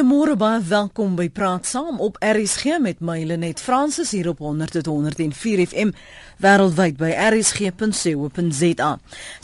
Goeiemôre baie welkom by Praat Saam op RSG met my Lenet Fransis hier op 100.104 FM wêreldwyd by rsg.co.za.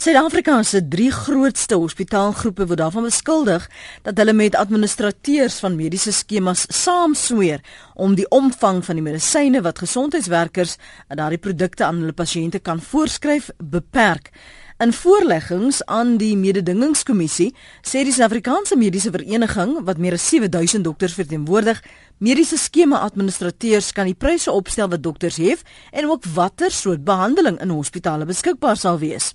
Suid-Afrika se drie grootste hospitaalgroepe word daarvan beskuldig dat hulle met administrateurs van mediese skemas saamsweer om die omvang van die medisyne wat gesondheidswerkers aan daardie produkte aan hulle pasiënte kan voorskryf beperk. In voorleggings aan die mededingingskommissie sê die Suid-Afrikaanse Mediese Vereniging wat meer as 7000 dokters verteenwoordig, mediese skema administrateurs kan die pryse opstel wat dokters hef en ook watter soort behandeling in hospitale beskikbaar sal wees.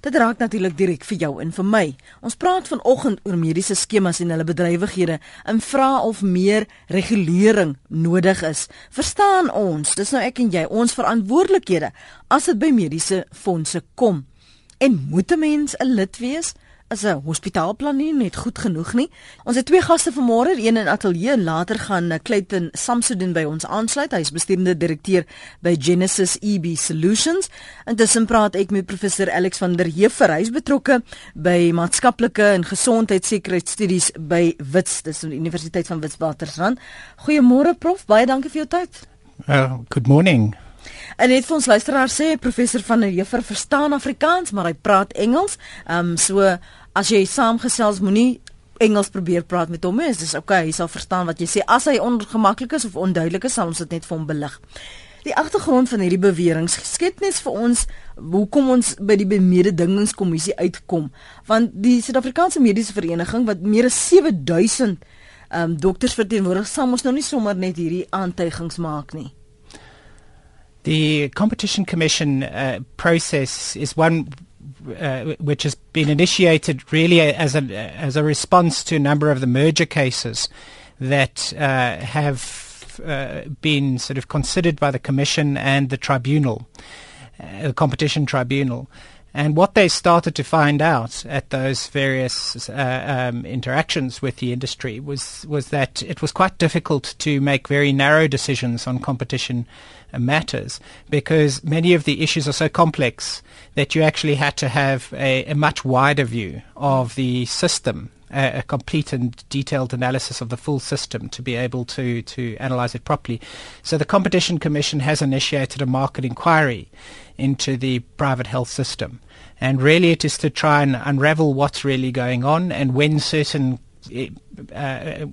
Dit raak natuurlik direk vir jou en vir my. Ons praat vanoggend oor mediese skemas en hulle bedrywighede en vra of meer regulering nodig is. Verstaan ons, dis nou ek en jy, ons verantwoordelikhede as dit by mediese fondse kom. En moet 'n mens 'n lid wees? Is 'n hospitaalplan nie net goed genoeg nie? Ons het twee gaste vanmôre, een in ateljee en later gaan Clayton Samsudin by ons aansluit. Hy is bestuurende direkteur by Genesis EB Solutions. Intussen praat ek met professor Alex van der Heever. Hy is betrokke by maatskaplike en gesondheidssekuriteitsstudies by Wits, dis die Universiteit van Witwatersrand. Goeiemôre prof, baie dankie vir jou tyd. Uh, good morning. En net vir ons luisteraars sê professor van der Heever verstaan Afrikaans, maar hy praat Engels. Ehm um, so as jy saamgesels moenie Engels probeer praat met hom nie. Dit is okay, hy sal verstaan wat jy sê. As hy ongemaklik is of onduidelik is, sal ons dit net vir hom belig. Die agtergrond van hierdie beweringe skep net vir ons hoekom ons by die mededingingskommissie uitkom. Want die Suid-Afrikaanse Mediese Vereniging wat meer as 7000 ehm um, dokters verteenwoordig, sal ons nou nie sommer net hierdie aantuigings maak nie. The Competition Commission uh, process is one uh, which has been initiated really as a as a response to a number of the merger cases that uh, have uh, been sort of considered by the Commission and the Tribunal, uh, the Competition Tribunal. And what they started to find out at those various uh, um, interactions with the industry was was that it was quite difficult to make very narrow decisions on competition matters because many of the issues are so complex that you actually had to have a, a much wider view of the system a, complete and detailed analysis of the full system to be able to to analyze it properly. So the Competition Commission has initiated a market inquiry into the private health system. And really it is to try and unravel what's really going on and when certain uh, uh,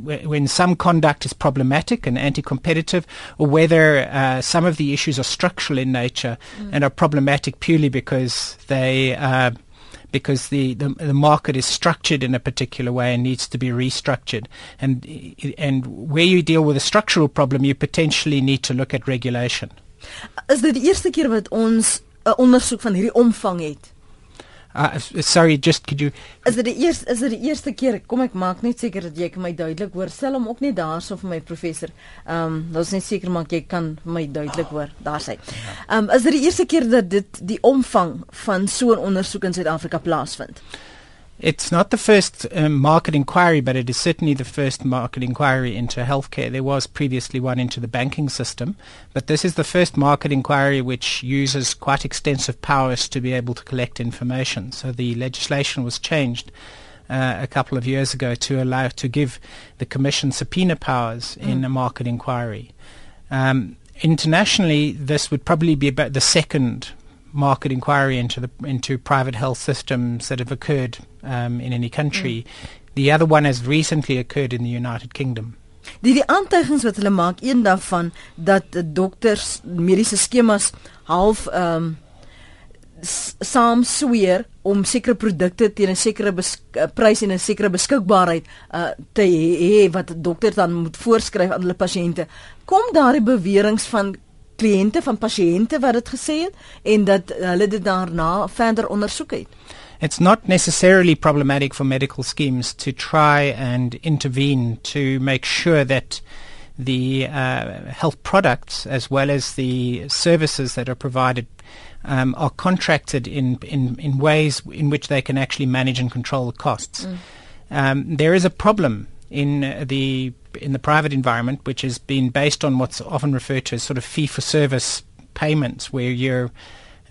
when some conduct is problematic and anti-competitive, or whether uh, some of the issues are structural in nature mm. and are problematic purely because they uh, because the, the, the market is structured in a particular way and needs to be restructured. And and where you deal with a structural problem, you potentially need to look at regulation. Is dit die eerste keer wat ons 'n ondersoek van hierdie omvang het? Uh, sorry, just could you Is dit die eerste is dit die eerste keer? Kom ek maak net seker dat jy my duidelik hoor. Stel hom ook net daarso vir my professor. Ehm, um, ons net seker maak jy kan my duidelik hoor. Daar sê. Ehm, um, is dit die eerste keer dat dit die omvang van so 'n ondersoek in Suid-Afrika plaasvind? It's not the first um, market inquiry, but it is certainly the first market inquiry into healthcare. There was previously one into the banking system, but this is the first market inquiry which uses quite extensive powers to be able to collect information. So the legislation was changed uh, a couple of years ago to allow to give the commission subpoena powers mm. in a market inquiry. Um, internationally, this would probably be about the second market inquiry into the into private health systems that have occurred um, in any country. Mm. The other one has recently occurred in the United Kingdom. Die die aantuigings wat hulle maak een daarvan dat dokters mediese skemas half ehm um, saam sweer om sekere produkte teen 'n sekere uh, prys en 'n sekere beskikbaarheid uh, te hê wat dokters dan moet voorskryf aan hulle pasiënte. Kom daardie beweringe van kliënte van pasiënte wat dit gesê het en dat hulle dit daarna verder ondersoek het. It's not necessarily problematic for medical schemes to try and intervene to make sure that the uh, health products as well as the services that are provided um, are contracted in, in, in ways in which they can actually manage and control the costs. Mm. Um, there is a problem in the in the private environment, which has been based on what's often referred to as sort of fee for service payments, where you're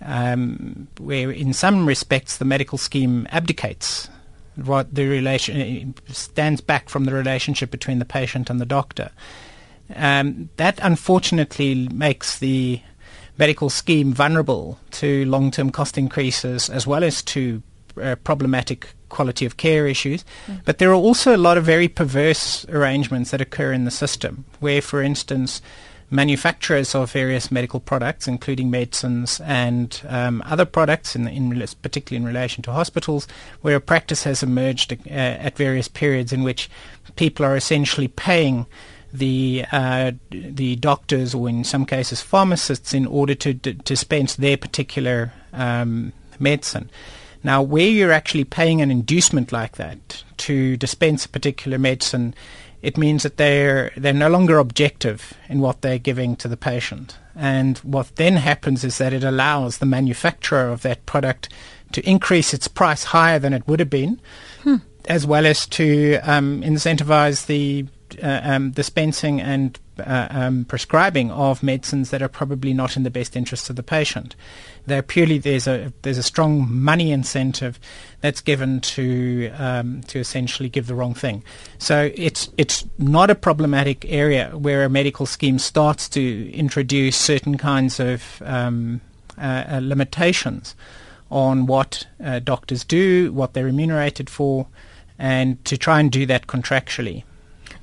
um, where in some respects the medical scheme abdicates what the relation stands back from the relationship between the patient and the doctor. Um, that unfortunately makes the medical scheme vulnerable to long-term cost increases as well as to uh, problematic quality of care issues. Mm. But there are also a lot of very perverse arrangements that occur in the system, where, for instance, manufacturers of various medical products, including medicines and um, other products, in, in, particularly in relation to hospitals, where a practice has emerged uh, at various periods in which people are essentially paying the uh, the doctors or in some cases pharmacists in order to d- dispense their particular um, medicine. Now, where you're actually paying an inducement like that to dispense a particular medicine, it means that they're they're no longer objective in what they're giving to the patient. And what then happens is that it allows the manufacturer of that product to increase its price higher than it would have been, hmm. as well as to um, incentivize the uh, um, dispensing and uh, um, prescribing of medicines that are probably not in the best interests of the patient. There purely there's a there's a strong money incentive that's given to um, to essentially give the wrong thing. So it's it's not a problematic area where a medical scheme starts to introduce certain kinds of um, uh, uh, limitations on what uh, doctors do, what they're remunerated for, and to try and do that contractually.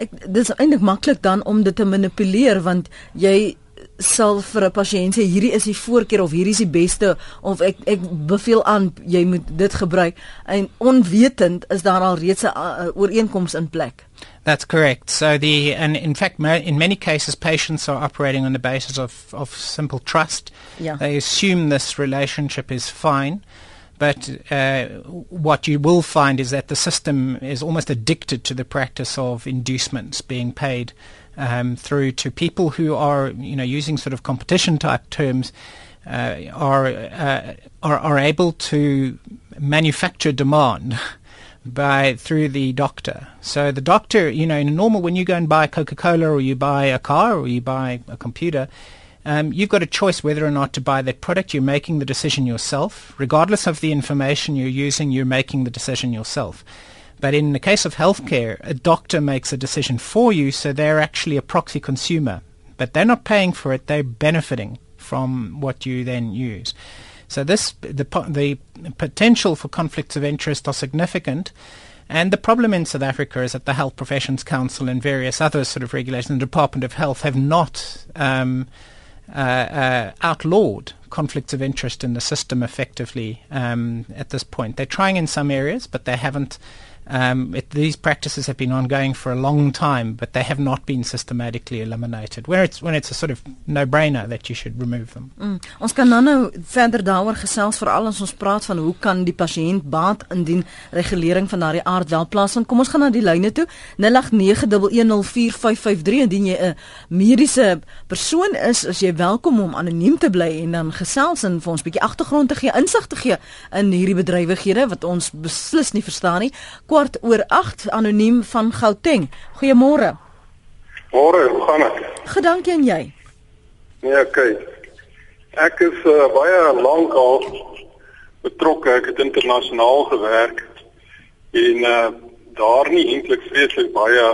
Ek dis eintlik maklik dan om dit te manipuleer want jy sal vir 'n pasiënt sê hierdie is die voorkeur of hierdie is die beste of ek ek beveel aan jy moet dit gebruik en onwetend is daar al reeds 'n ooreenkoms in plek. That's correct. So the and in fact in many cases patients are operating on the basis of of simple trust. Yeah. They assume this relationship is fine. But uh, what you will find is that the system is almost addicted to the practice of inducements being paid um, through to people who are, you know, using sort of competition type terms, uh, are, uh, are are able to manufacture demand. by through the doctor. So the doctor, you know, in normal when you go and buy Coca-Cola or you buy a car or you buy a computer, um, you've got a choice whether or not to buy that product. You're making the decision yourself. Regardless of the information you're using, you're making the decision yourself. But in the case of healthcare, a doctor makes a decision for you, so they're actually a proxy consumer. But they're not paying for it, they're benefiting from what you then use. So this the the potential for conflicts of interest are significant. And the problem in South Africa is that the Health Professions Council and various other sort of regulations, the Department of Health, have not um, uh, uh, outlawed conflicts of interest in the system effectively um, at this point. They're trying in some areas, but they haven't Um, it, these practices have been ongoing for a long time, but they have not been systematically eliminated. Where it's when it's a sort of no-brainer that you should remove them. Mm. Ons kan nou, nou verder daaroor gesels veral as ons praat van hoe kan die pasiënt baat indien regulering van daardie aard wel plaasvind. Kom ons gaan na die lyne toe. 0891104553 indien jy 'n mediese persoon is, is jy welkom om anoniem te bly en dan gesels en vir ons 'n bietjie agtergrond te gee, insig te gee in hierdie bedrywighede wat ons beslis nie verstaan nie kwart oor 8 anoniem van Gauteng. Goeiemôre. Môre, hoe gaan dit? Gedank en jy? Nee, okay. Ek is uh, baie lank al betrokke. Ek het internasionaal gewerk en uh daar nie eintlik vreeslik baie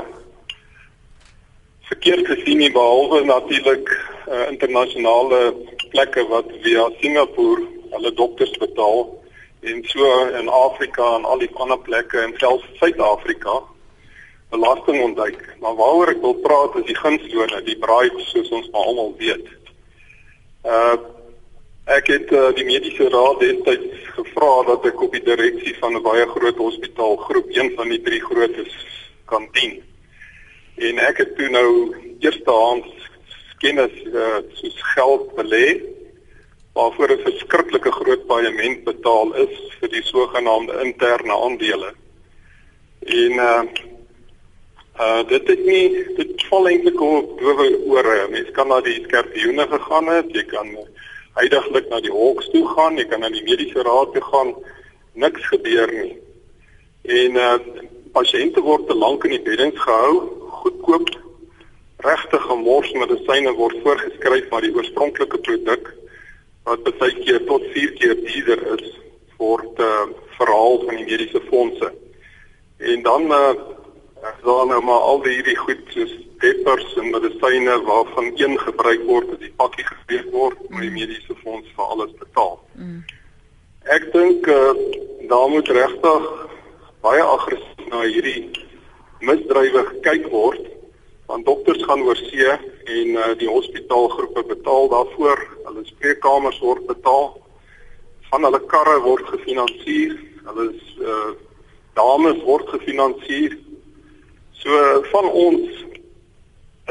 verkeerd gesien nie behalwe natuurlik uh, internasionale plekke wat via Singapore hulle dokters betaal en so in Afrika en al die ander plekke en selfs Suid-Afrika belasting ontduik. Maar waaroor ek wil praat is die gunslone, die bribe soos ons maar almal weet. Uh ek het uh, die mediese raad destyds gevra dat ek op die direksie van 'n baie groot hospitaal groep een van die drie grootes kan dien. En ek het toe nou eerstehands kennis uh, soos geld belê waarvoor 'n verskriklike groot paaiement betaal is vir die sogenaamde interne aandele. En uh uh dit het nie dit val eintlik op oor mense kan na die skerpioene gegaan het, jy kan heidaglik na die hoks toe gaan, jy kan na die mediese raad toe gaan, niks gebeur nie. En uh pasiënte word te lank in die beddens gehou, goedkoop regte gemors medisyne word voorgeskryf maar die oorspronklike produk wat baie keer tot 4 keer duurder is word uh, verhaal van die mediese fondse. En dan uh dan nou maar al die hierdie goed soos deppers en medisyne waarvan een gebruik word as die pakkie gespeel word, moet die mediese fonds vir alles betaal. Mm. Ek dink uh daar moet regtig baie aggressief na hierdie misdrywe gekyk word want dokters gaan oor see en uh, die hospitaalgroepe betaal daarvoor. Hulle spreekkamers word betaal. Van hulle karre word gefinansier. Hulle is uh dames word gefinansier. So van ons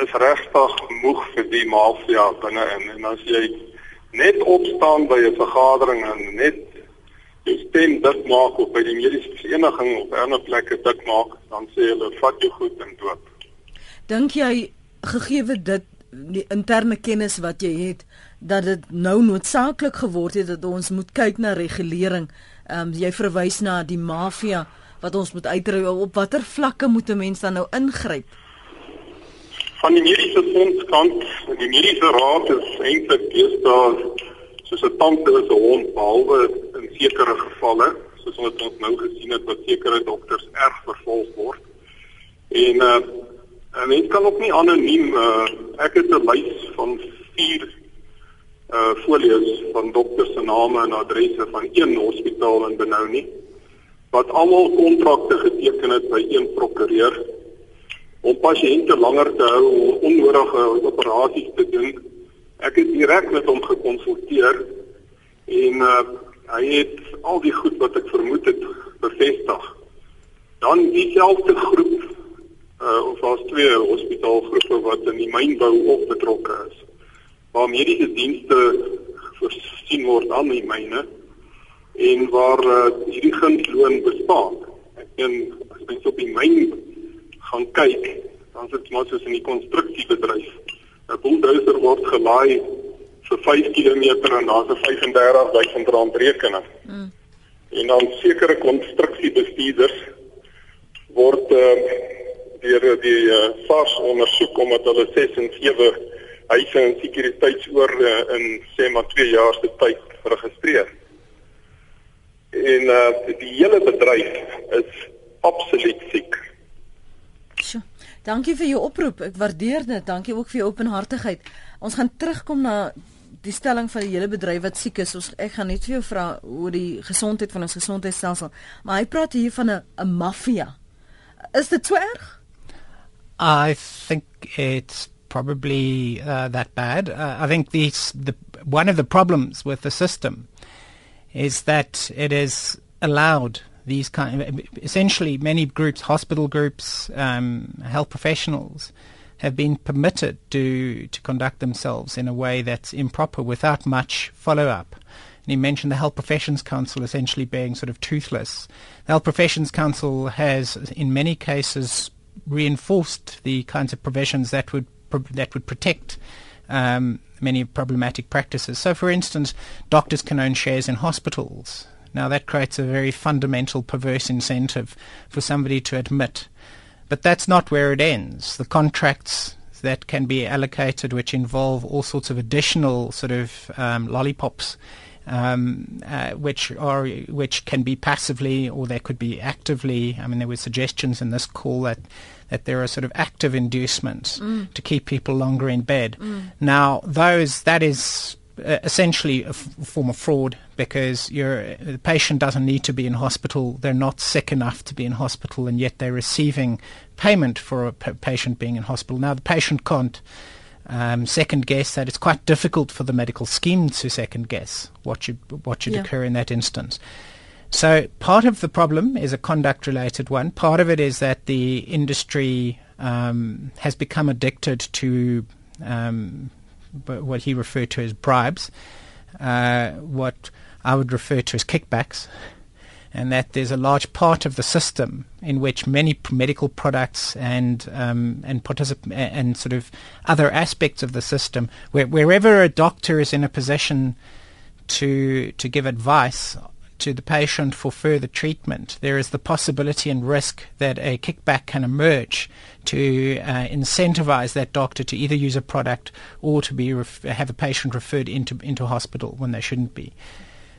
is regtig moeg vir die mafia binne in en as jy net opstaan by 'n vergadering en net jou stem dik maak of by die mediese vereniging of ander plekke dik maak, dan sê hulle vat jou goed en dood. Dink jy gegeewe dit die interne kennis wat jy het dat dit nou noodsaaklik geword het dat ons moet kyk na regulering. Ehm um, jy verwys na die mafia wat ons moet uitry op watter vlakke moet 'n mens dan nou ingryp? Van die mediese fonds kant, die mediese raad is eintlik deesdae soos 'n tante is 'n hond behalwe in sekere gevalle, soos ons nou gesien het wat sekere dokters erg vervolg word. En uh En mens kan ook nie anoniem uh, ek het 'n lys van 4 uh folios van dokters se name en adresse van een hospitaal in Benoni wat almal kontrakte geteken het by een prokureur om pasiënte langer te hou om onnodige operasies te doen. Ek het direk met hom gekonsulteer en uh hy het al die goed wat ek vermoed het bevestig. Dan dieselfde groep uh of daar's twee hospitaalgroepe wat in die mynbou ook betrokke is. Waar mediese dienste voorsien word aan die myne en waar uh, hierdie gunsloon bestaan. Ek dink as mens op die myn gaan kyk, dan is dit maar soos in die konstruksiebedryf. 'n Bulldozer word gelaai vir 5 km en daar's 'n 35000 rand rekening. Mm. En dan sekere konstruksiebestuurders word uh, deur die uh, SARS ondersoek omdat hulle 6 en 7 huise en sekuriteitsoor uh, in sê maar 2 jaar se tyd geregistreer. En uh, die hele bedryf is absoluut siek. Sjoe. Dankie vir jou oproep. Ek waardeer dit. Dankie ook vir jou openhartigheid. Ons gaan terugkom na die stelling van die hele bedryf wat siek is. Ons ek gaan net vir jou vra oor die gesondheid van ons gesondheidstelsel. Maar hy praat hier van 'n 'n maffia. Is dit so erg? I think it's probably uh, that bad. Uh, I think the one of the problems with the system is that it is allowed these kind of, essentially many groups, hospital groups, um, health professionals have been permitted to to conduct themselves in a way that's improper without much follow up. And he mentioned the Health Professions Council essentially being sort of toothless. The Health Professions Council has, in many cases, reinforced the kinds of provisions that would that would protect um, many problematic practices. So, for instance, doctors can own shares in hospitals. Now, that creates a very fundamental perverse incentive for somebody to admit. But that's not where it ends. The contracts that can be allocated, which involve all sorts of additional sort of um, lollipops, um, uh, which are which can be passively or they could be actively. I mean, there were suggestions in this call that that there are sort of active inducements mm. to keep people longer in bed. Mm. Now, those that is uh, essentially a f- form of fraud because the patient doesn't need to be in hospital. They're not sick enough to be in hospital, and yet they're receiving payment for a p- patient being in hospital. Now, the patient can't um, second guess that. It's quite difficult for the medical scheme to second guess what should what should yeah. occur in that instance. So part of the problem is a conduct related one. Part of it is that the industry um, has become addicted to um, what he referred to as bribes, uh, what I would refer to as kickbacks and that there's a large part of the system in which many medical products and um, and particip- and sort of other aspects of the system, where, wherever a doctor is in a position to to give advice to the patient for further treatment, there is the possibility and risk that a kickback can emerge to uh, incentivize that doctor to either use a product or to be ref- have a patient referred into into hospital when they shouldn't be.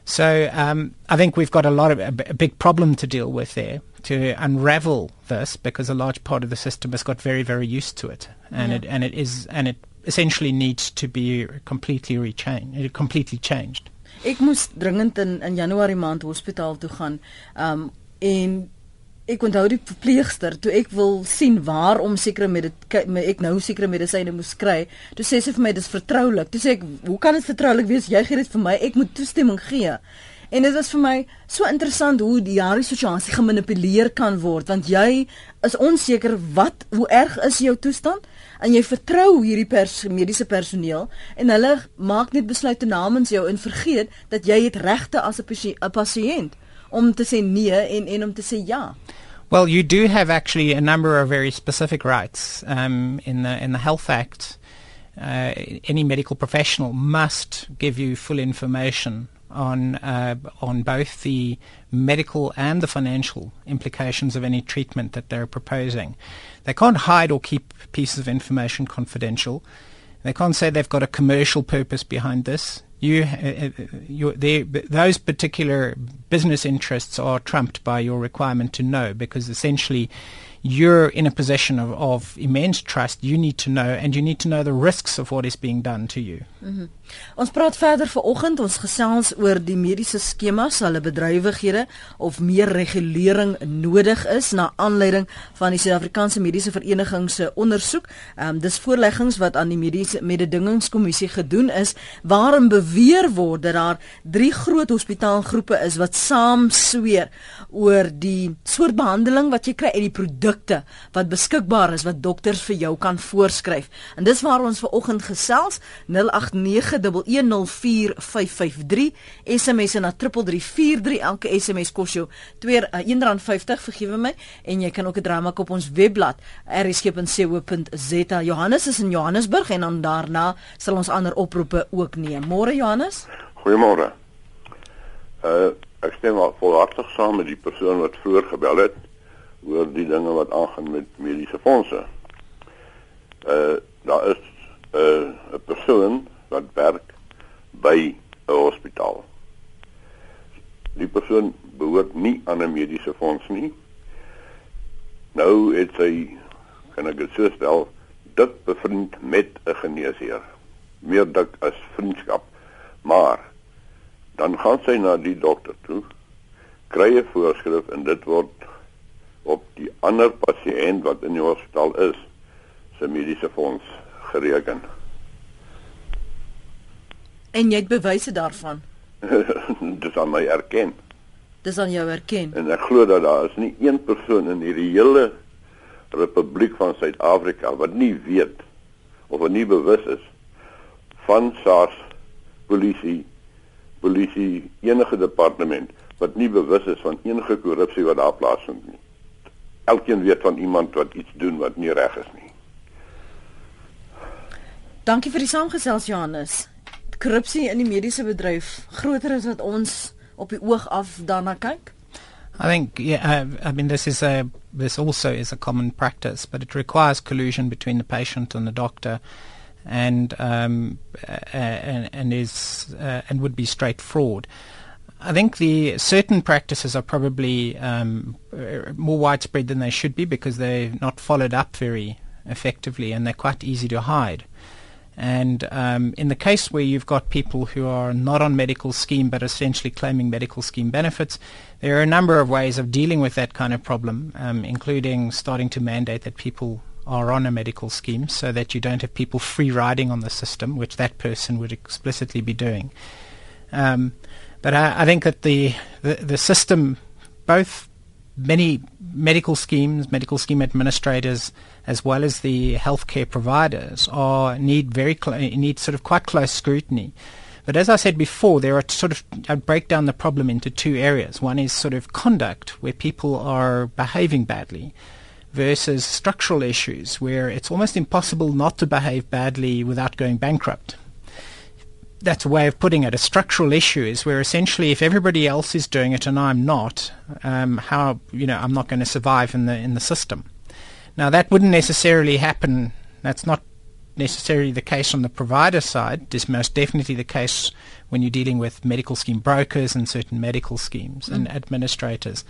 So um, I think we've got a lot of a, a, big problem to deal with there. to unravel this because a large part of the system has got very, very used to it, and yeah. it and it is and it essentially needs to be completely rechanged, completely changed. Ek moes dringend in in Januarie maand hospitaal toe gaan. Um en ek onthou die verpleegster toe ek wil sien waarom sekere met ek nou sekere medisyne moes kry. Toe sê sy vir my dis vertroulik. Toe sê ek, "Hoe kan dit vertroulik wees? Jy gee dit vir my. Ek moet toestemming gee." En dit was vir my so interessant hoe die hierdie situasie gemanipuleer kan word want jy is onseker wat hoe erg is jou toestand en jy vertrou hierdie pers, mediese personeel en hulle maak net besluite namens jou en vergeet dat jy het regte as 'n pasiënt om te sê nee en en om te sê ja. Well, you do have actually a number of very specific rights um, in the in the Health Act. Uh, any medical professional must give you full information on uh, on both the medical and the financial implications of any treatment that they're proposing. They can't hide or keep pieces of information confidential. They can't say they've got a commercial purpose behind this. You, uh, uh they, those particular business interests are trumped by your requirement to know because essentially you're in a position of, of immense trust. You need to know and you need to know the risks of what is being done to you. Mm-hmm. Ons praat verder vanoggend ons gesels oor die mediese skemas, hulle bedrywighede of meer regulering nodig is na aanleiding van die Suid-Afrikaanse Mediese Vereniging se ondersoek. Ehm um, dis voorleggings wat aan die mediese mededingingskommissie gedoen is waarin beweer word dat daar drie groot hospitaalgroepe is wat saam sweer oor die soort behandeling wat jy kry uit die produkte wat beskikbaar is wat dokters vir jou kan voorskryf. En dis waar ons vanoggend gesels 089 0891104553 SMS na 3343 elke SMS kos jou R1.50 uh, vergewe my en jy kan ook 'n draai maak op ons webblad rsg.co.za Johannes is in Johannesburg en dan daarna sal ons ander oproepe ook neem. Môre Johannes? Goeiemôre. Uh, ek stem volhartig saam met die persoon wat vroeër gebel het oor die dinge wat aangaan met mediese fondse uh, daar is 'n uh, persoon wat werk by 'n hospitaal. Die persoon behoort nie aan 'n mediese fonds nie. Nou het sy kan ek dit sê stel dit bevriend met 'n geneesheer. Meer dik as vriendskap. Maar dan gaan sy na die dokter toe, kry 'n voorskrif en dit word op die ander pasiënt wat in die hospitaal is, se mediese fonds gereken. En jy het bewyse daarvan. Dis aan my erken. Dis aan jou erken. En ek glo dat daar is nie een persoon in hierdie hele Republiek van Suid-Afrika wat nie weet of wat nie bewus is van SARS, polisie, polisie enige departement wat nie bewus is van enige korrupsie wat daar plaasvind nie. Elkeen weet van iemand wat iets doen wat nie reg is nie. Dankie vir die saamgesels Johannes korrupsie in die mediese bedryf groter as wat ons op die oog af daarna kyk? I think, yeah, uh, I mean, this is a this also is a common practice, but it requires collusion between the patient and the doctor, and um, uh, and, and is uh, and would be straight fraud. I think the certain practices are probably um, more widespread than they should be because they're not followed up very effectively, and they're quite easy to hide. And um, in the case where you've got people who are not on medical scheme but essentially claiming medical scheme benefits, there are a number of ways of dealing with that kind of problem, um, including starting to mandate that people are on a medical scheme so that you don't have people free riding on the system, which that person would explicitly be doing. Um, but I, I, think that the, the, the system, both many medical schemes, medical scheme administrators, as well as the healthcare providers, are need very cl- need sort of quite close scrutiny. But as I said before, there are sort of I break down the problem into two areas. One is sort of conduct, where people are behaving badly, versus structural issues, where it's almost impossible not to behave badly without going bankrupt that's a way of putting it. A structural issue is where essentially, if everybody else is doing it and I'm not, um, how you know I'm not going to survive in the in the system. Now that wouldn't necessarily happen. That's not necessarily the case on the provider side. It's most definitely the case when you're dealing with medical scheme brokers and certain medical schemes mm. and administrators.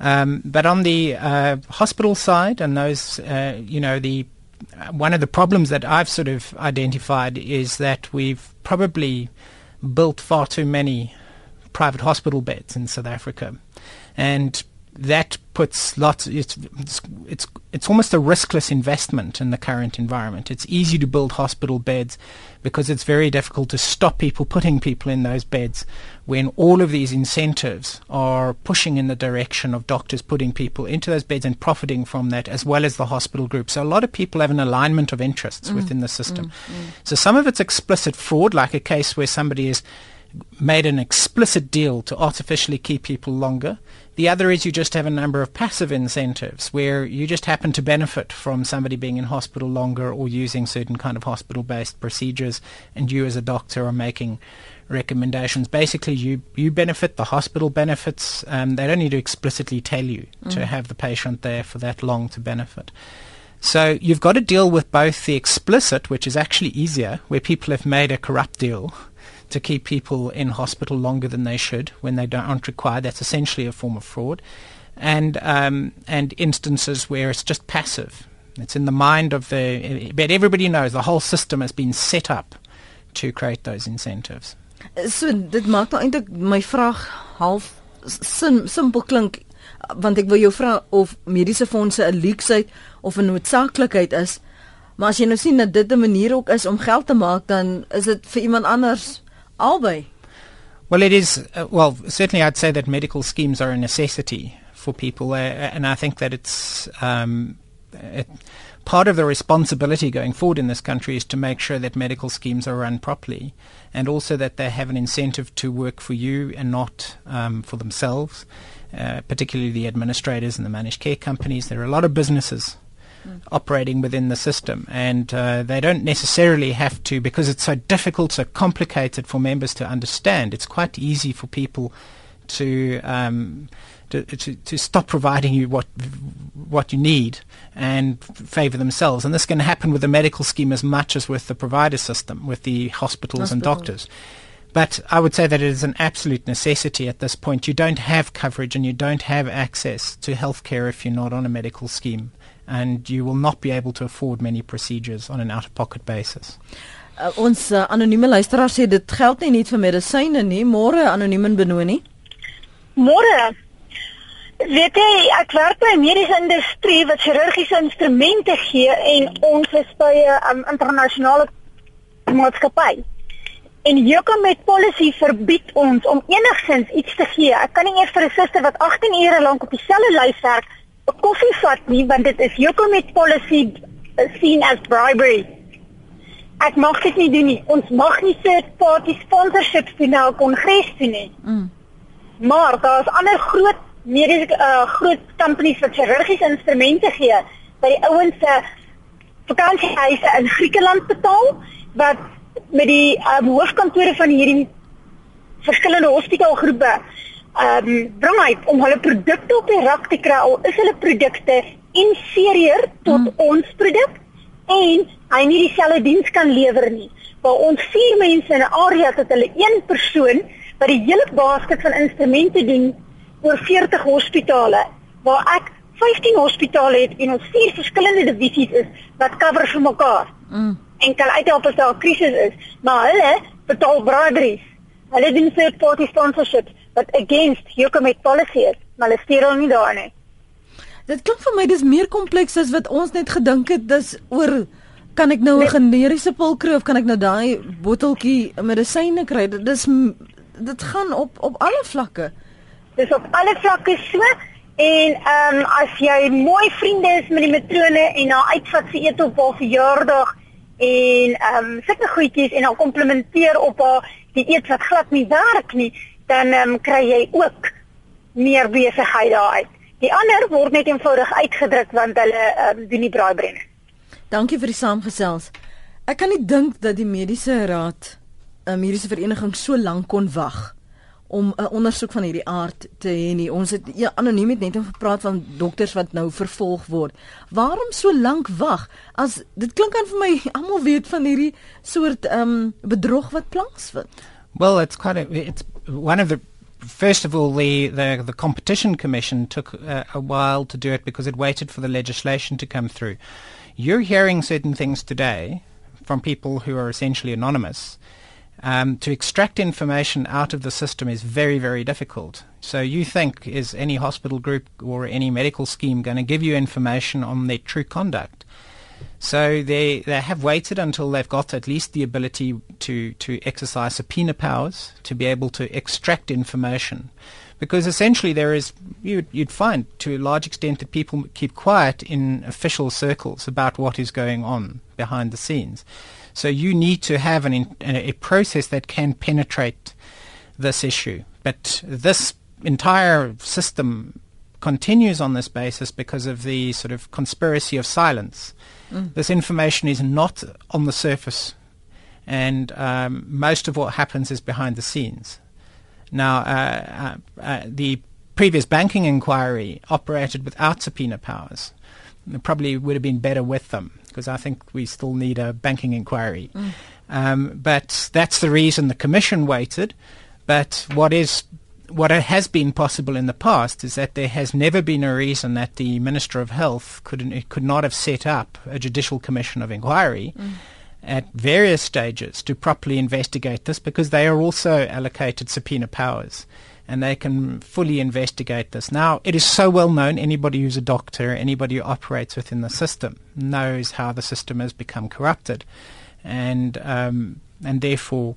Um, but on the uh, hospital side, and those, uh, you know, the uh, one of the problems that I've sort of identified is that we've probably built far too many private hospital beds in South Africa, and that puts lots. It's, it's it's it's almost a riskless investment in the current environment. It's easy to build hospital beds because it's very difficult to stop people putting people in those beds when all of these incentives are pushing in the direction of doctors putting people into those beds and profiting from that as well as the hospital group. So a lot of people have an alignment of interests mm. within the system. Mm. Mm. So some of it's explicit fraud, like a case where somebody has made an explicit deal to artificially keep people longer. The other is you just have a number of passive incentives where you just happen to benefit from somebody being in hospital longer or using certain kind of hospital-based procedures and you as a doctor are making recommendations. Basically, you, you benefit, the hospital benefits. Um, they don't need to explicitly tell you mm. to have the patient there for that long to benefit. So you've got to deal with both the explicit, which is actually easier, where people have made a corrupt deal, to keep people in hospital longer than they should when they aren't required. That's essentially a form of fraud. And, um, and instances where it's just passive. It's in the mind of the, but everybody knows the whole system has been set up to create those incentives. So dit maak nou eintlik my vraag half sim, simpel klink want ek wil jou vra of mediese fondse 'n leksheid of 'n noodsaaklikheid is. Maar as jy nou sien dat dit 'n manier ook is om geld te maak, dan is dit vir iemand anders albei. Well, it is. Uh, well, certainly, I'd say that medical schemes are a necessity for people, uh, and I think that it's um, it, part of the responsibility going forward in this country is to make sure that medical schemes are run properly, and also that they have an incentive to work for you and not um, for themselves. Uh, particularly the administrators and the managed care companies. There are a lot of businesses operating within the system. And uh, they don't necessarily have to, because it's so difficult, so complicated for members to understand, it's quite easy for people to. Um, to, to, to, stop providing you what what you need and favour themselves. And this can happen with the medical scheme as much as with the provider system, with the hospitals Hospital. and doctors. But I would say that it is an absolute necessity at this point. You don't have coverage and you don't have access to healthcare if you're not on a medical scheme. and you will not be able to afford many procedures on an out-of-pocket basis. Uh, ons uh, anonieme luisteraar sê dit geld nie net vir medisyne nie. Môre anoniem en benoni. Môre. Weet jy, ek werk by 'n mediese industrie wat chirurgiese instrumente gee en ons is by 'n um, internasionale maatskappy. En hierdie met policy verbied ons om enigsins iets te gee. Ek kan nie eers vir 'n suster wat 18 ure lank op dieselfde lys werk 'n koffie vat nie want dit is jou met policy seen as bribery. Ek mag dit nie doen nie. Ons mag nie third party sponsorships doen na 'n kongres toe nie. Mm. Maar daar's ander groot mediese uh, groot companies wat chirurgiese instrumente gee by die ouens se vakansiehuise in Griekeland betaal wat met die um, hoofkantore van hierdie verskillende hospitaalgroepe ehm um, bring uit om hulle produkte op die rak te kry al is hulle produkte inferieur tot mm. ons produk en hy nie dieselfde diens kan lewer nie. Waar ons vier mense in 'n area het, hulle een persoon wat die hele basket van instrumente doen oor 40 hospitale waar ek 15 hospitale het en ons vier verskillende divisies is wat cover vir mekaar. Mm. En kan uithelp as daar 'n krisis is, maar hulle betaal braderies. Hulle doen third party sponsorships wat against hierdie met policy is, maar hulle stuur hulle nie daar nie. Dit klink vir my dis meer kompleks as wat ons net gedink het dis oor kan ek nou 'n generiese pil kry of kan ek nou daai botteltjie medisyne kry? Dit is dit gaan op op alle vlakke. Dis op alle vlakke so en ehm um, as jy mooi vriende is met die matrone en haar uitvat vir ete op haar verjaardag en ehm um, sulke goedjies en haar komplimenteer op haar die eet wat glad nie werk nie, dan um, kry jy ook meer besigheid daaruit. Die ander word net eenvoudig uitgedruk want hulle um, doen nie braaibrenne. Dankie vir die saamgesels. Ek kan nie dink dat die mediese raad, 'n um, mediese vereniging so lank kon wag om 'n ondersoek van hierdie aard te hê nie. Ons het ja, anoniem net gepraat van dokters wat nou vervolg word. Waarom so lank wag? As dit klink aan vir my almal weet van hierdie soort ehm um, bedrog wat plaasvind. Well, it's quite a, it's one of the first of all, the, the, the Competition Commission took uh, a while to do it because it waited for the legislation to come through. You're hearing certain things today from people who are essentially anonymous. Um, to extract information out of the system is very, very difficult. So you think, is any hospital group or any medical scheme going to give you information on their true conduct? So they they have waited until they've got at least the ability to to exercise subpoena powers to be able to extract information, because essentially there is you'd you'd find to a large extent that people keep quiet in official circles about what is going on behind the scenes. So you need to have an a process that can penetrate this issue. But this entire system continues on this basis because of the sort of conspiracy of silence. Mm. This information is not on the surface, and um, most of what happens is behind the scenes. Now, uh, uh, uh, the previous banking inquiry operated without subpoena powers. It probably would have been better with them because I think we still need a banking inquiry. Mm. Um, but that's the reason the commission waited. But what is what has been possible in the past is that there has never been a reason that the Minister of Health could could not have set up a judicial commission of inquiry mm. at various stages to properly investigate this because they are also allocated subpoena powers and they can fully investigate this. Now, it is so well known, anybody who's a doctor, anybody who operates within the system knows how the system has become corrupted and um, and therefore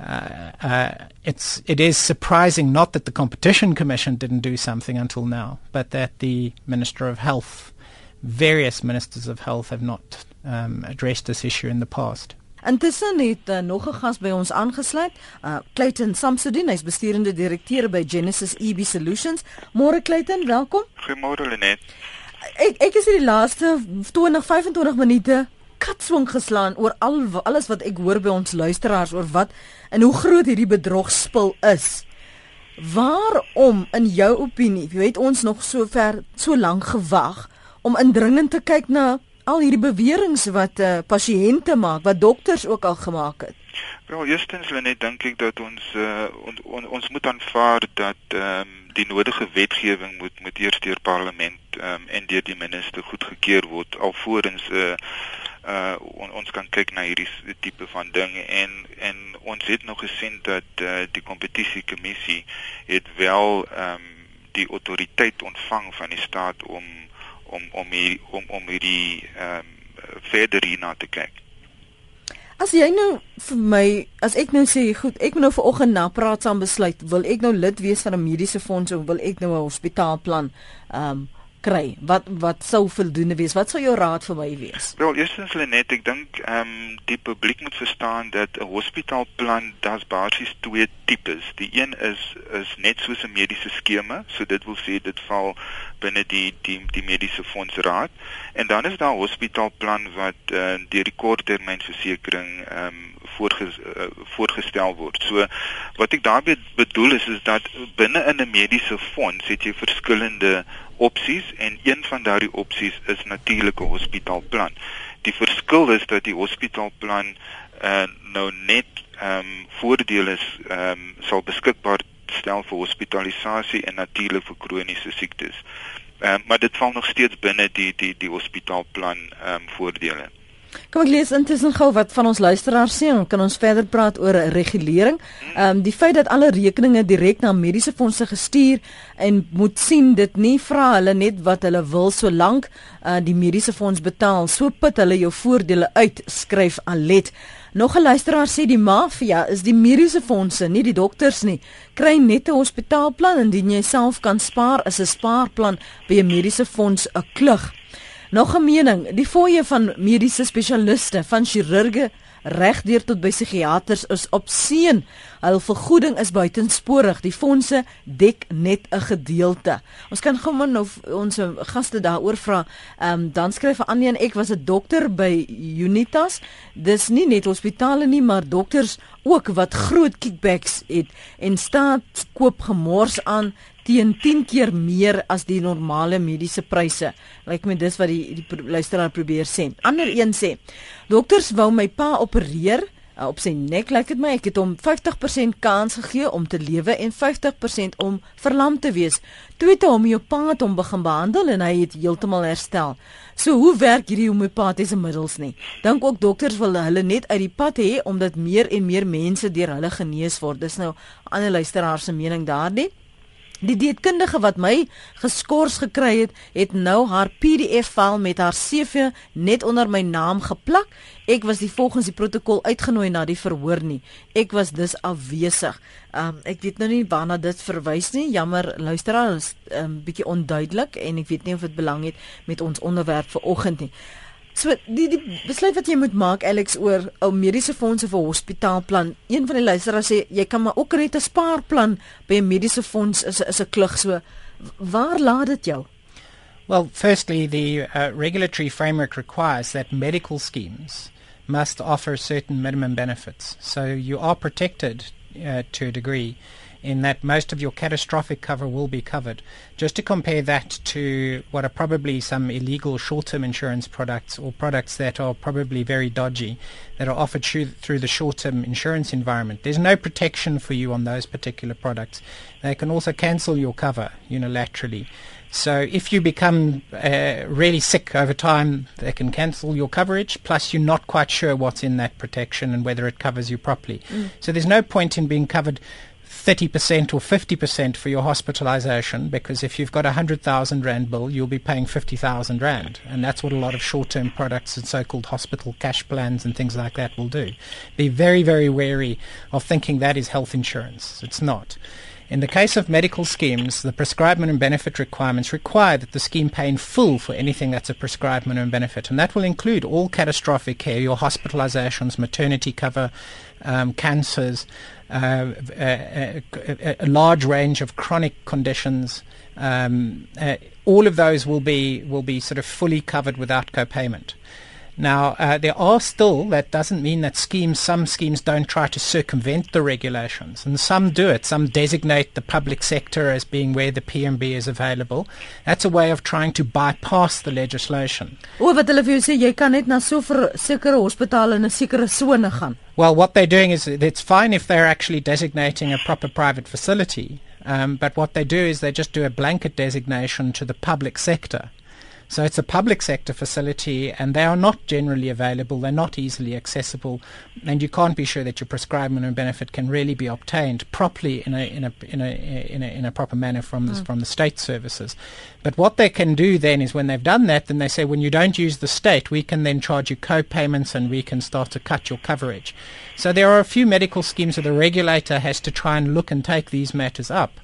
uh, uh, it's it is surprising not that the competition commission didn't do something until now, but that the minister of health, various ministers of health, have not um, addressed this issue in the past. Intussen het uh, nog 'n gas by ons aangesluit, uh, Clayton Samsudin, hy's bestuurende direkteur by Genesis EB Solutions. Môre Clayton, welkom. Goeiemôre Lenet. Ek ek is hier die laaste 20 25 minute katswing geslaan oor al alles wat ek hoor by ons luisteraars oor wat en hoe groot hierdie bedrogspil is. Waarom in jou opinie, jy weet ons nog so ver so lank gewag om indringend te kyk na al hierdie beweringe wat uh, pasiënte maak, wat dokters ook al gemaak het? Wel, eerstens wil net dink ek dat ons uh, on, on, ons moet aanvaar dat ehm um, die nodige wetgewing moet moet eers deur parlement ehm um, en deur die minister goedgekeur word alvorens 'n uh, eh, uh on, ons kan kyk na hierdie tipe van dinge en en ons het nog gesien dat uh, die kompetisiekommissie het wel ehm um, die autoriteit ontvang van die staat om om om hier, om om hierdie ehm um, verder hierna te kyk. As jy nou vir my as ek nou sê goed, ek moet nou vanoggend na praat saam besluit, wil ek nou lid wees van 'n mediese fonds of wil ek nou 'n hospitaalplan ehm um, kry? Wat wat sou voldoende wees? Wat sou jou raad vir my wees? Wel, eerstens Lenet, ek dink ehm um, die publiek moet verstaan dat 'n hospitaalplan das basies twee tipes. Die een is is net soos 'n mediese skema, so dit wil sê dit val binne die die die mediese fondsraad. En dan is daar 'n hospitaalplan wat uh, deur die korttermynversekering ehm um, voorges, uh, voorgestel word. So wat ek daarmee bedoel is is dat binne in 'n mediese fonds het jy verskillende opsies en een van daardie opsies is natuurlike hospitaalplan. Die verskil is dat die hospitaalplan uh, nou net ehm um, voordele ehm um, sal beskikbaar stel vir hospitalisasie en natuurlik vir kroniese siektes. Ehm uh, maar dit val nog steeds binne die die die hospitaalplan ehm um, voordele. Kom ek lees intussen gou wat van ons luisteraars sê en kan ons verder praat oor regulering. Ehm um, die feit dat alle rekeninge direk na mediese fondse gestuur en moet sien dit nie vra hulle net wat hulle wil solank uh, die mediese fonds betaal. So put hulle jou voordele uit, skryf Alet. Nog 'n luisteraar sê die mafia is die mediese fondse, nie die dokters nie. Kry net 'n hospitaalplan indien jy self kan spaar, is 'n spaarplan by 'n mediese fonds 'n klug. Nog 'n mening, die fooie van mediese spesialiste, van chirurge regdeur tot by psigiaters is op seën. Hul vergoeding is buitensporig. Die fondse dek net 'n gedeelte. Ons kan gou maar nou ons gaste daaroor vra. Ehm um, dan skryf Annie en ek was 'n dokter by Unitas. Dis nie net hospitale nie, maar dokters ook wat groot kickbacks het en staat koop gemors aan teen 10 keer meer as die normale mediese pryse. Lyk my dis wat die, die luisteraar probeer sê. Ander een sê: "Dokters wou my pa opereer uh, op sy nek lyk dit my ek het hom 50% kans gegee om te lewe en 50% om verlam te wees. Toe het 'n homeopaat hom begin behandel en hy het heeltemal herstel. So hoe werk hierdie homeopatiese middels nie? Dink ook dokters wil hulle net uit die pad hê omdat meer en meer mense deur hulle genees word. Dis nou ander luisteraars se mening daardie. Die dietkundige wat my geskort gekry het, het nou haar PDF-file met haar CV net onder my naam geplak. Ek was die volgens die protokol uitgenooi na die verhoor nie. Ek was dus afwesig. Um ek weet nou nie waarna dit verwys nie. Jammer, luisteraar, is 'n um, bietjie onduidelik en ek weet nie of dit belang het met ons onderwerp vir oggend nie. So die die besluit wat jy moet maak Alex oor ou mediese fondse vir hospitaalplan. Een van die luisteraars sê jy kan maar ook net 'n spaarplan by 'n mediese fonds is is 'n klug so. Waar laat dit jou? Well, firstly, the uh, regulatory framework requires that medical schemes must offer certain minimum benefits. So you are protected uh, to a degree in that most of your catastrophic cover will be covered. Just to compare that to what are probably some illegal short-term insurance products or products that are probably very dodgy that are offered through, through the short-term insurance environment. There's no protection for you on those particular products. They can also cancel your cover unilaterally. So if you become uh, really sick over time, they can cancel your coverage. Plus, you're not quite sure what's in that protection and whether it covers you properly. Mm. So there's no point in being covered 30% or 50% for your hospitalization because if you've got a 100,000 Rand bill, you'll be paying 50,000 Rand. And that's what a lot of short term products and so called hospital cash plans and things like that will do. Be very, very wary of thinking that is health insurance. It's not. In the case of medical schemes, the prescribed minimum benefit requirements require that the scheme pay in full for anything that's a prescribed minimum benefit, and that will include all catastrophic care, your hospitalizations, maternity cover, um, cancers, a, a, a, large range of chronic conditions. Um, uh, all of those will be will be sort of fully covered without co-payment. Now, uh, there are still, that doesn't mean that schemes, some schemes don't try to circumvent the regulations, and some do it. Some designate the public sector as being where the PMB is available. That's a way of trying to bypass the legislation. O wat hulle vir jou sê jy kan net na so 'n sekere hospitaal in 'n sekere sone gaan. Well, what they're doing is it's fine if they're actually designating a proper private facility, um, but what they do is they just do a blanket designation to the public sector. So it's a public sector facility, and they are not generally available. They're not easily accessible, and you can't be sure that your prescribed and benefit can really be obtained properly in a in a in a in a, in a proper manner from mm. the, from the state services. But what they can do then is when they've done that, then they say when you don't use the state, we can then charge you co-payments and we can start to cut your coverage. So there are a few medical schemes where the regulator has to try and look and take these matters up.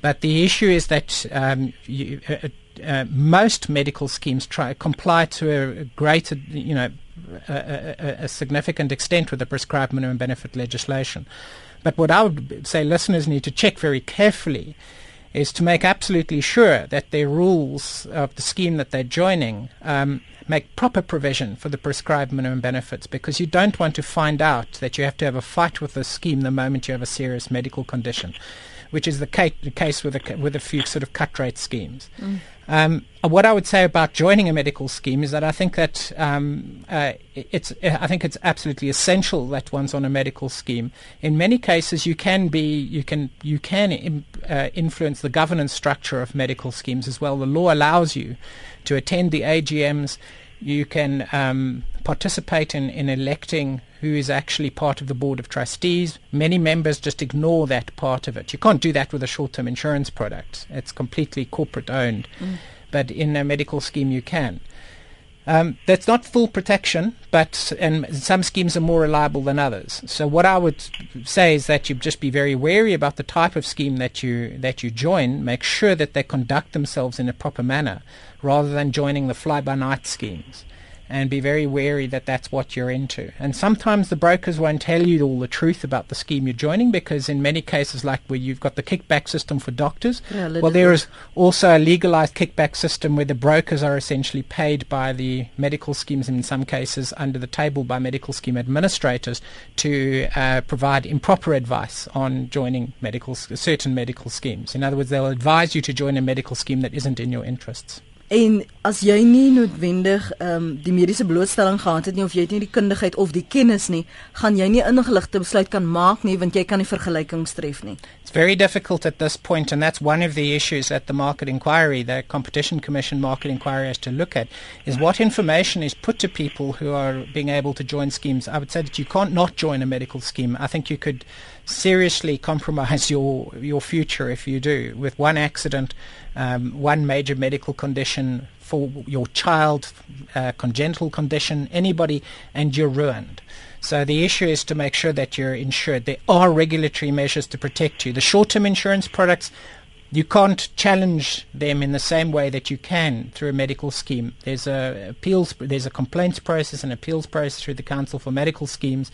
But the issue is that um, you, uh, uh, most medical schemes try comply to a greater, you know, a, a, a, significant extent with the prescribed minimum benefit legislation. But what I would say listeners need to check very carefully is to make absolutely sure that their rules of the scheme that they're joining um, make proper provision for the prescribed minimum benefits because you don't want to find out that you have to have a fight with the scheme the moment you have a serious medical condition which is the, ca- the case with a, with a few sort of cut rate schemes. Mm. Um, what I would say about joining a medical scheme is that I think that um, uh, it's I think it's absolutely essential that one's on a medical scheme. In many cases, you can be you can you can Im, uh, influence the governance structure of medical schemes as well. The law allows you to attend the AGMs. You can um, participate in, in electing who is actually part of the board of trustees. Many members just ignore that part of it. You can't do that with a short term insurance product, it's completely corporate owned. Mm. But in a medical scheme, you can. Um, that's not full protection, but and some schemes are more reliable than others. So what I would say is that you just be very wary about the type of scheme that you that you join. Make sure that they conduct themselves in a proper manner, rather than joining the fly-by-night schemes and be very wary that that's what you're into. And sometimes the brokers won't tell you all the truth about the scheme you're joining because in many cases, like where you've got the kickback system for doctors, yeah, well, there is also a legalized kickback system where the brokers are essentially paid by the medical schemes, in some cases under the table by medical scheme administrators to uh, provide improper advice on joining medical certain medical schemes. In other words, they'll advise you to join a medical scheme that isn't in your interests. En as jy nie noodwendig ehm um, die mediese blootstelling gehad het nie of jy het nie die kundigheid of die kennis nie, gaan jy nie ingeligte besluit kan maak nie want jy kan nie vergelykings tref nie. It's very difficult at this point and that's one of the issues at the market inquiry, the competition commission market inquiry has to look at is what information is put to people who are being able to join schemes. I would say that you can't not join a medical scheme. I think you could seriously compromise your your future if you do. With one accident, um, one major medical condition for your child, uh, congenital condition, anybody, and you're ruined. So the issue is to make sure that you're insured. There are regulatory measures to protect you. The short-term insurance products you can't challenge them in the same way that you can through a medical scheme. There's a appeals, there's a complaints process and appeals process through the Council for Medical Schemes,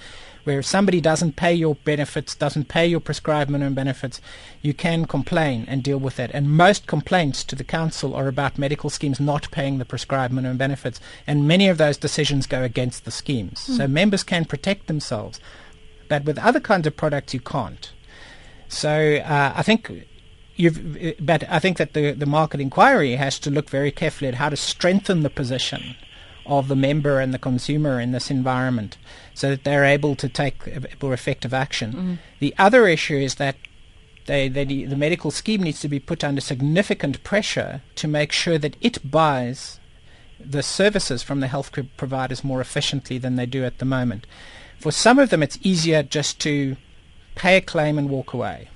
where if somebody doesn't pay your benefits, doesn't pay your prescribed minimum benefits, you can complain and deal with that. And most complaints to the council are about medical schemes not paying the prescribed minimum benefits, and many of those decisions go against the schemes. Mm. So members can protect themselves, but with other kinds of products, you can't. So uh, I think you've, but I think that the, the market inquiry has to look very carefully at how to strengthen the position of the member and the consumer in this environment so that they're able to take more effective action. Mm-hmm. The other issue is that they, they, the medical scheme needs to be put under significant pressure to make sure that it buys the services from the health providers more efficiently than they do at the moment. For some of them, it's easier just to pay a claim and walk away.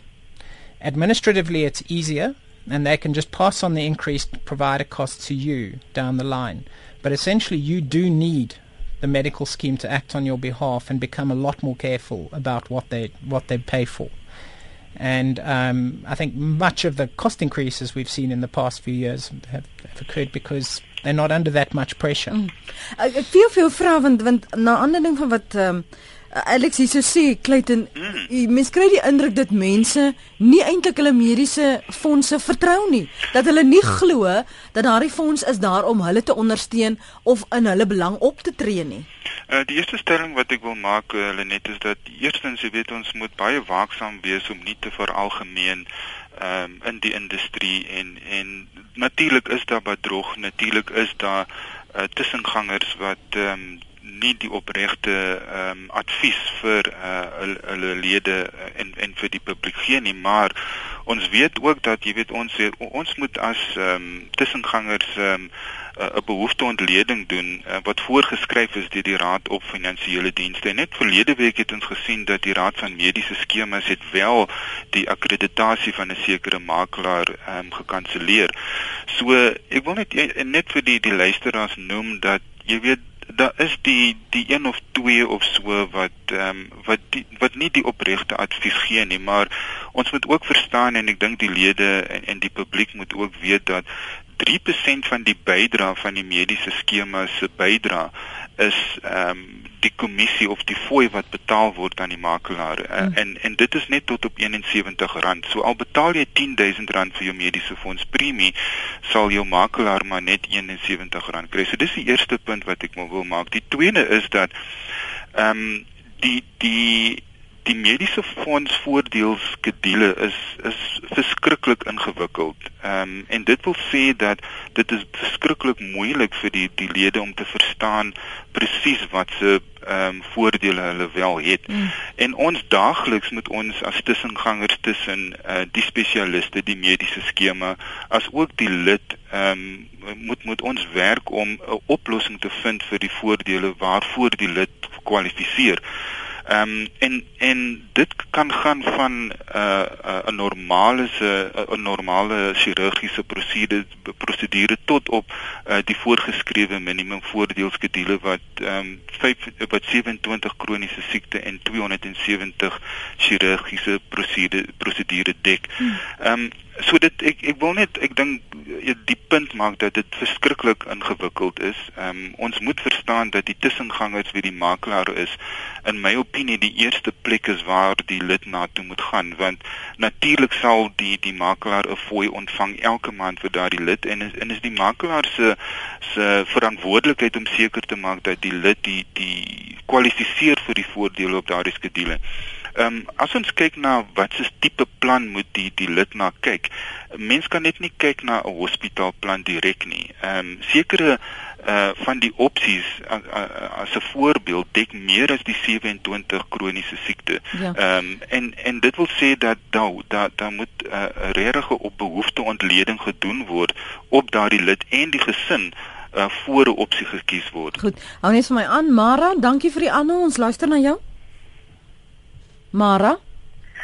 Administratively, it's easier, and they can just pass on the increased provider costs to you down the line. But essentially, you do need the medical scheme to act on your behalf and become a lot more careful about what they what they pay for. And um, I think much of the cost increases we've seen in the past few years have, have occurred because they're not under that much pressure. Mm. Ek feel veel vra want want na aanleiding van wat um, Uh, Alex hier so sê Clayton, mm. mens kry die indruk dat mense nie eintlik hulle mediese fondse vertrou nie. Dat hulle nie glo dat daardie fonds is daar om hulle te ondersteun of in hulle belang op te tree nie. Uh, die eerste stelling wat ek wil maak, uh, Lenet, is dat eerstens, jy weet ons moet baie waaksaam wees om nie te veralgemeen um, in die industrie en en natuurlik is daar bedrog, natuurlik is daar uh, tussengangers wat um, nie die opregte ehm um, advies vir uh, hulle, lede en en vir die publiek gee nie maar ons weet ook dat jy weet ons ons moet as ehm um, tussengangers ehm um, 'n behoefte ontleding doen uh, wat voorgeskryf is deur die Raad op Finansiële Dienste. En net verlede week het ons gesien dat die Raad van Mediese Skemas het wel die akkreditasie van 'n sekere makelaar ehm um, gekanselleer. So ek wil net net vir die die luisteraars noem dat jy weet daar is die die een of twee of so wat ehm um, wat die, wat nie die opregte advies gee nie maar ons moet ook verstaan en ek dink die lede en, en die publiek moet ook weet dat 3% van die bydrae van die mediese skema se bydrae is ehm um, die kommissie of die fooi wat betaal word aan die makelaar uh, hmm. en en dit is net tot op R71. So al betaal jy R10000 vir jou mediese fonds premie, sal jou makelaar maar net R71 kry. So dis die eerste punt wat ek wil maak. Die tweede is dat ehm um, die die die mediese fonds voordeelskedule is is verskriklik ingewikkeld. Ehm um, en dit wil sê dat dit is verskriklik moeilik vir die die lede om te verstaan presies wat se ehm um, voordele hulle wel het. Mm. En ons daagliks moet ons as tussengangers tussen uh, die spesialiste, die mediese skema, as ook die lid ehm um, moet moet ons werk om 'n oplossing te vind vir die voordele waarvoor die lid kwalifiseer. Ehm um, en en dit kan gaan van 'n uh, 'n uh, normale se 'n normale chirurgiese prosedure prosedure tot op uh, die voorgeskrewe minimum voordeelskedule wat ehm um, 5 wat 27 kroniese siekte en 270 chirurgiese prosedure prosedure dek. Hmm. Ehm um, so dit ek ek wil net ek dink eh, die punt maak dat dit verskriklik ingewikkeld is. Ehm um, ons moet verstaan dat die tussengangers wie die makelaar is in my opinie die eerste plek is waar die lid na toe moet gaan want natuurlik sal die die makelaar 'n fooi ontvang elke maand vir daardie lid en is, en is die makelaar se se verantwoordelikheid om seker te maak dat die lid die die kwalifiseer vir die voordele op daardie skedule. Ehm um, as ons kyk na wat se tipe plan moet die die lid na kyk. Mens kan net nie kyk na 'n hospitaalplan direk nie. Ehm um, sekere uh van die opsies as, as 'n voorbeeld dek meer as die 27 kroniese siekte. Ja. Ehm ja. um, en en dit wil sê dat daar daar da moet 'n uh, regte op behoefte ontleding gedoen word op daardie lid en die gesin uh voor 'n opsie gekies word. Goed. Hou net vir my aan Mara, dankie vir die aanhou. Ons luister na jou. Mara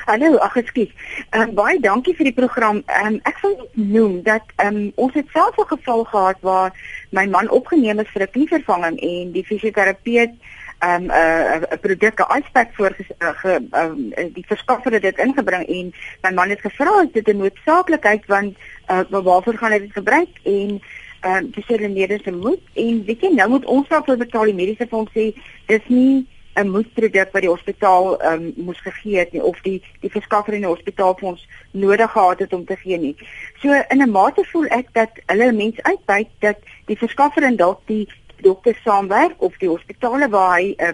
Hallo, ag ekskuus. Ehm um, baie dankie vir die program. Ehm um, ek wil noem dat ehm um, ons het self 'n geval gehad waar my man opgeneem is vir 'n knievervanging en die fisioterapeut ehm um, 'n uh, 'n produk, 'n icepack voor uh, ge um, die verskaffer het dit ingebring en my man het gevra as dit 'n noodsaaklikheid want uh, waarvoor gaan hy dit gebruik en ehm um, dis hulle mediese moet en weet jy nou moet ons daarvoor betaal die mediese fonds sê dis nie 'n moedproduk wat die hospitaal ehm um, moes gegee het nie of die die verskaffer in die hospitaal vir ons nodig gehad het om te gee nie. So in 'n mate voel ek dat hulle mense uitbuit dat die verskaffer en dalk die dokter saamwerk of die hospitale waar hy 'n uh,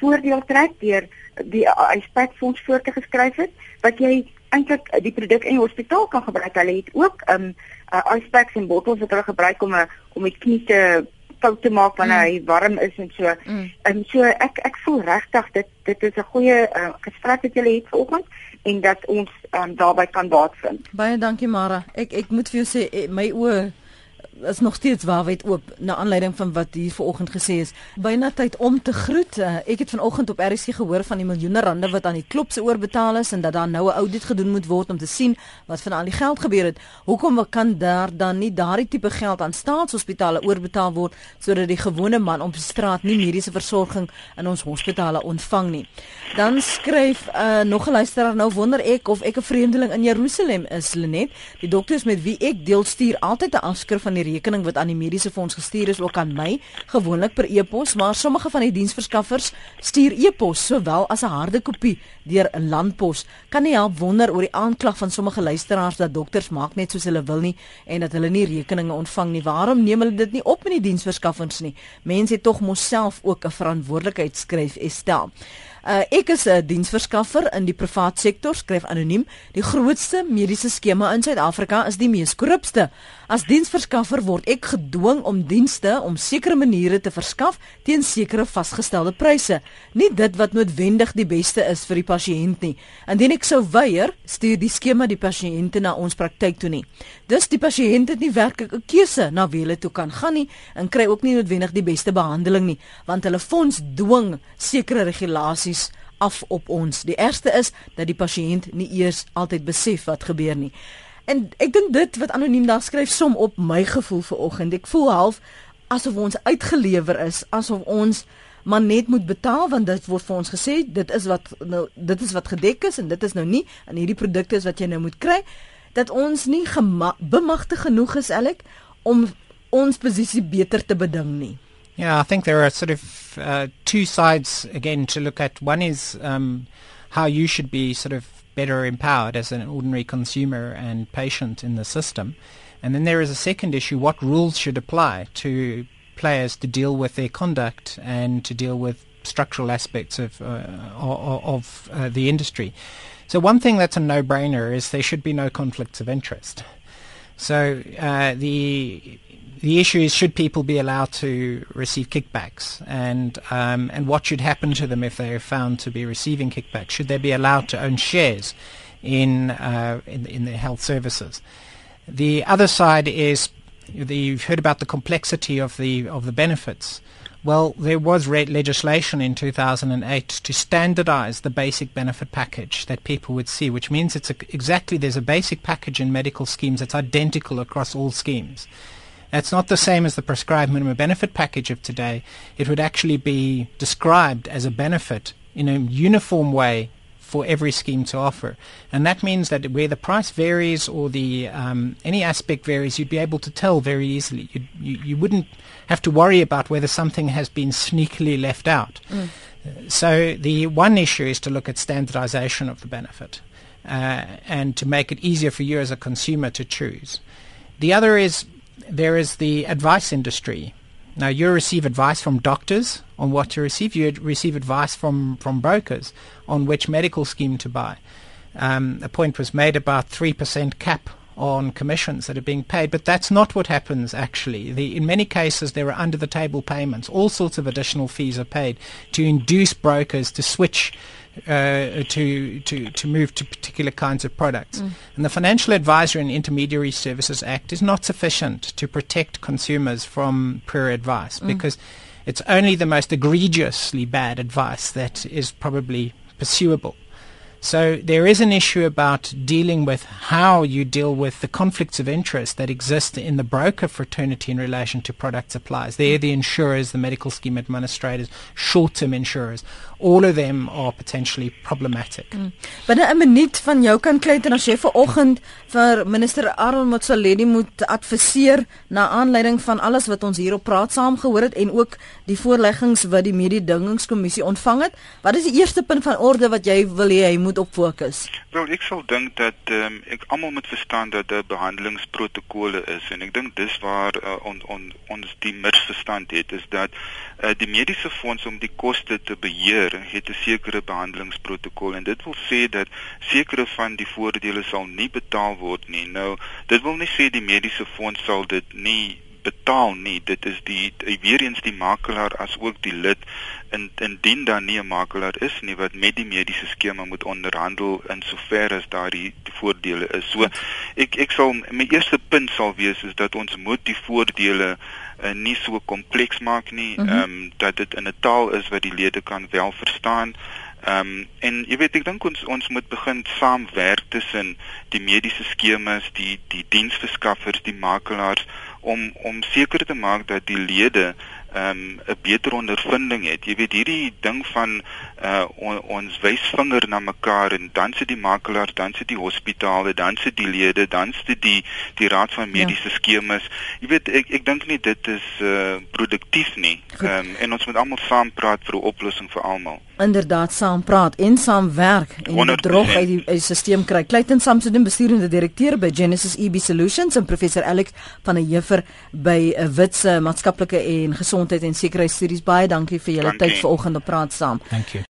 voordeel trek deur die aspek fonds voor te geskryf het wat jy eintlik die produk in die hospitaal kan gebruik. Hulle het ook ehm um, uh, aspeks en bottels wat hulle gebruik om 'n om die knie te fout te maak wanneer mm. hy warm is en so. Mm. En so ek ek voel regtig dit dit is 'n goeie uh, gesprek wat julle het vanoggend en dat ons um, daarbey kan baat vind. Baie dankie Mara. Ek ek moet vir jou sê eh, my oë is nog steeds waarheid oop na aanleiding van wat hier vanoggend gesê is. Byna tyd om te groet. Uh, ek het vanoggend op RSG gehoor van die miljoene rande wat aan die klub se oorbetaal is en dat daar nou 'n audit gedoen moet word om te sien wat van al die geld gebeur het. Hoekom kan daar dan nie daardie tipe geld aan staatshospitale oorbetaal word sodat die gewone man op die straat nie mediese versorging in ons hospitale ontvang nie? Dan skryf uh, nog 'n luisteraar nou wonder ek of ek 'n vreemdeling in Jerusalem is, Lenet. Die dokters met wie ek deel stuur altyd 'n afskrif van die rekening wat aan die mediese fonds gestuur is ook aan my, gewoonlik per e-pos, maar sommige van die diensverskaffers stuur e-pos sowel as 'n harde kopie deur 'n landpos. Kan nie help wonder oor die aanklag van sommige luisteraars dat dokters maak net soos hulle wil nie en dat hulle nie rekeninge ontvang nie. Waarom neem hulle dit nie op met die diensverskaffers nie? Mense het tog mos self ook 'n verantwoordelikheid skryf Estel. Uh, ek is 'n diensverskaffer in die privaat sektor, skryf anoniem. Die grootste mediese skema in Suid-Afrika is die mees korrupste. As diensverskaffer word ek gedwing om dienste om sekere maniere te verskaf teen sekere vasgestelde pryse. Nie dit wat noodwendig die beste is vir die pasiënt nie. Indien ek sou weier, stuur die skema die pasiënte na ons praktyk toe nie. Dus die pasiënt het nie werklik 'n keuse na wie hulle toe kan gaan nie en kry ook nie noodwendig die beste behandeling nie, want hulle fonds dwing sekere regulasies af op ons. Die eerste is dat die pasiënt nie eers altyd besef wat gebeur nie. En ek dink dit wat anoniem daar skryf som op my gevoel vir oggend. Ek voel half asof ons uitgelewer is, asof ons maar net moet betaal want dit word vir ons gesê dit is wat nou dit is wat gedek is en dit is nou nie en hierdie produkte is wat jy nou moet kry dat ons nie bemagtig genoeg is elik om ons posisie beter te beding nie. Yeah, I think there are sort of uh, two sides again to look at. One is um, how you should be sort of better empowered as an ordinary consumer and patient in the system. And then there is a second issue, what rules should apply to players to deal with their conduct and to deal with structural aspects of, uh, of, uh, the industry. So one thing that's a no-brainer is there should be no conflicts of interest. So uh, the the issue is should people be allowed to receive kickbacks and um, and what should happen to them if they are found to be receiving kickbacks? Should they be allowed to own shares in uh, in, in the health services? The other side is the, you've heard about the complexity of the of the benefits. Well, there was legislation in 2008 to standardize the basic benefit package that people would see, which means it's a, exactly there's a basic package in medical schemes that's identical across all schemes. It's not the same as the prescribed minimum benefit package of today. It would actually be described as a benefit in a uniform way for every scheme to offer. And that means that where the price varies or the um, any aspect varies, you'd be able to tell very easily. You, you, you wouldn't have to worry about whether something has been sneakily left out. Mm. So the one issue is to look at standardization of the benefit uh, and to make it easier for you as a consumer to choose. The other is there is the advice industry. Now you receive advice from doctors on what to receive. You receive advice from, from brokers on which medical scheme to buy. Um, a point was made about 3% cap on commissions that are being paid, but that's not what happens actually. The, in many cases, there are under the table payments. All sorts of additional fees are paid to induce brokers to switch uh, to, to, to move to particular kinds of products. Mm. And the Financial Advisory and Intermediary Services Act is not sufficient to protect consumers from poor advice mm. because it's only the most egregiously bad advice that is probably pursuable. So there is an issue about dealing with how you deal with the conflicts of interest that exist in the broker fraternity in relation to product suppliers. They're the insurers, the medical scheme administrators, short-term insurers. All of them are potentially problematic. Mm. Binne 'n minuut van jou kan Clayton as jy vanoggend vir minister Aaron Motsoaledi moet adviseer na aanleiding van alles wat ons hier op praat saam gehoor het en ook die voorleggings wat die mededingingskommissie ontvang het. Wat is die eerste punt van orde wat jy wil hê hy moet moet op fokus? Wel, ek sal dink dat um, ek almal moet verstaan dat daar behandelingsprotokolle is en ek dink dis waar uh, on, on, ons die misverstand het is dat uh, die mediese fonds om die koste te beheer het 'n sekere behandelingsprotokol en dit wil sê dat sekere van die voordele sal nie betaal word nie. Nou, dit wil nie sê die mediese fonds sal dit nie betaal nie. Dit is die weer eens die makelaar as ook die lid in indien daar nie 'n makelaar is nie wat met die mediese skema moet onderhandel in sover as daar die, voordele is. So ek ek sal my eerste punt sal wees is dat ons moet die voordele uh, nie so kompleks maak nie. Mhm. Ehm mm um, dat dit in 'n taal is wat die lede kan wel verstaan. Ehm um, en jy weet ek dink ons ons moet begin saamwerk tussen die mediese skemas, die die diensverskaffers, die makelaars om om seker te maak dat die lede ehm um, 'n beter ondervinding het. Jy weet hierdie ding van uh on, ons wys vinger na mekaar en dan sit die makelaars, dan sit die hospitale, dan sit die lede, dan sit die die raad van mediese ja. skemas. Jy weet ek ek dink nie dit is uh produktief nie. Um, en ons moet almal saam praat vir 'n oplossing vir almal. Inderdaad saam praat en saam werk en die drog uit die, die stelsel kry. Clayton Samson, besturende direkteur by Genesis EB Solutions en professor Alex van der Heever by 'n uh, Witse maatskaplike en gesondheid en sekuriteitsstudies. Baie dankie vir julle tyd vanoggend om praat saam. Dankie.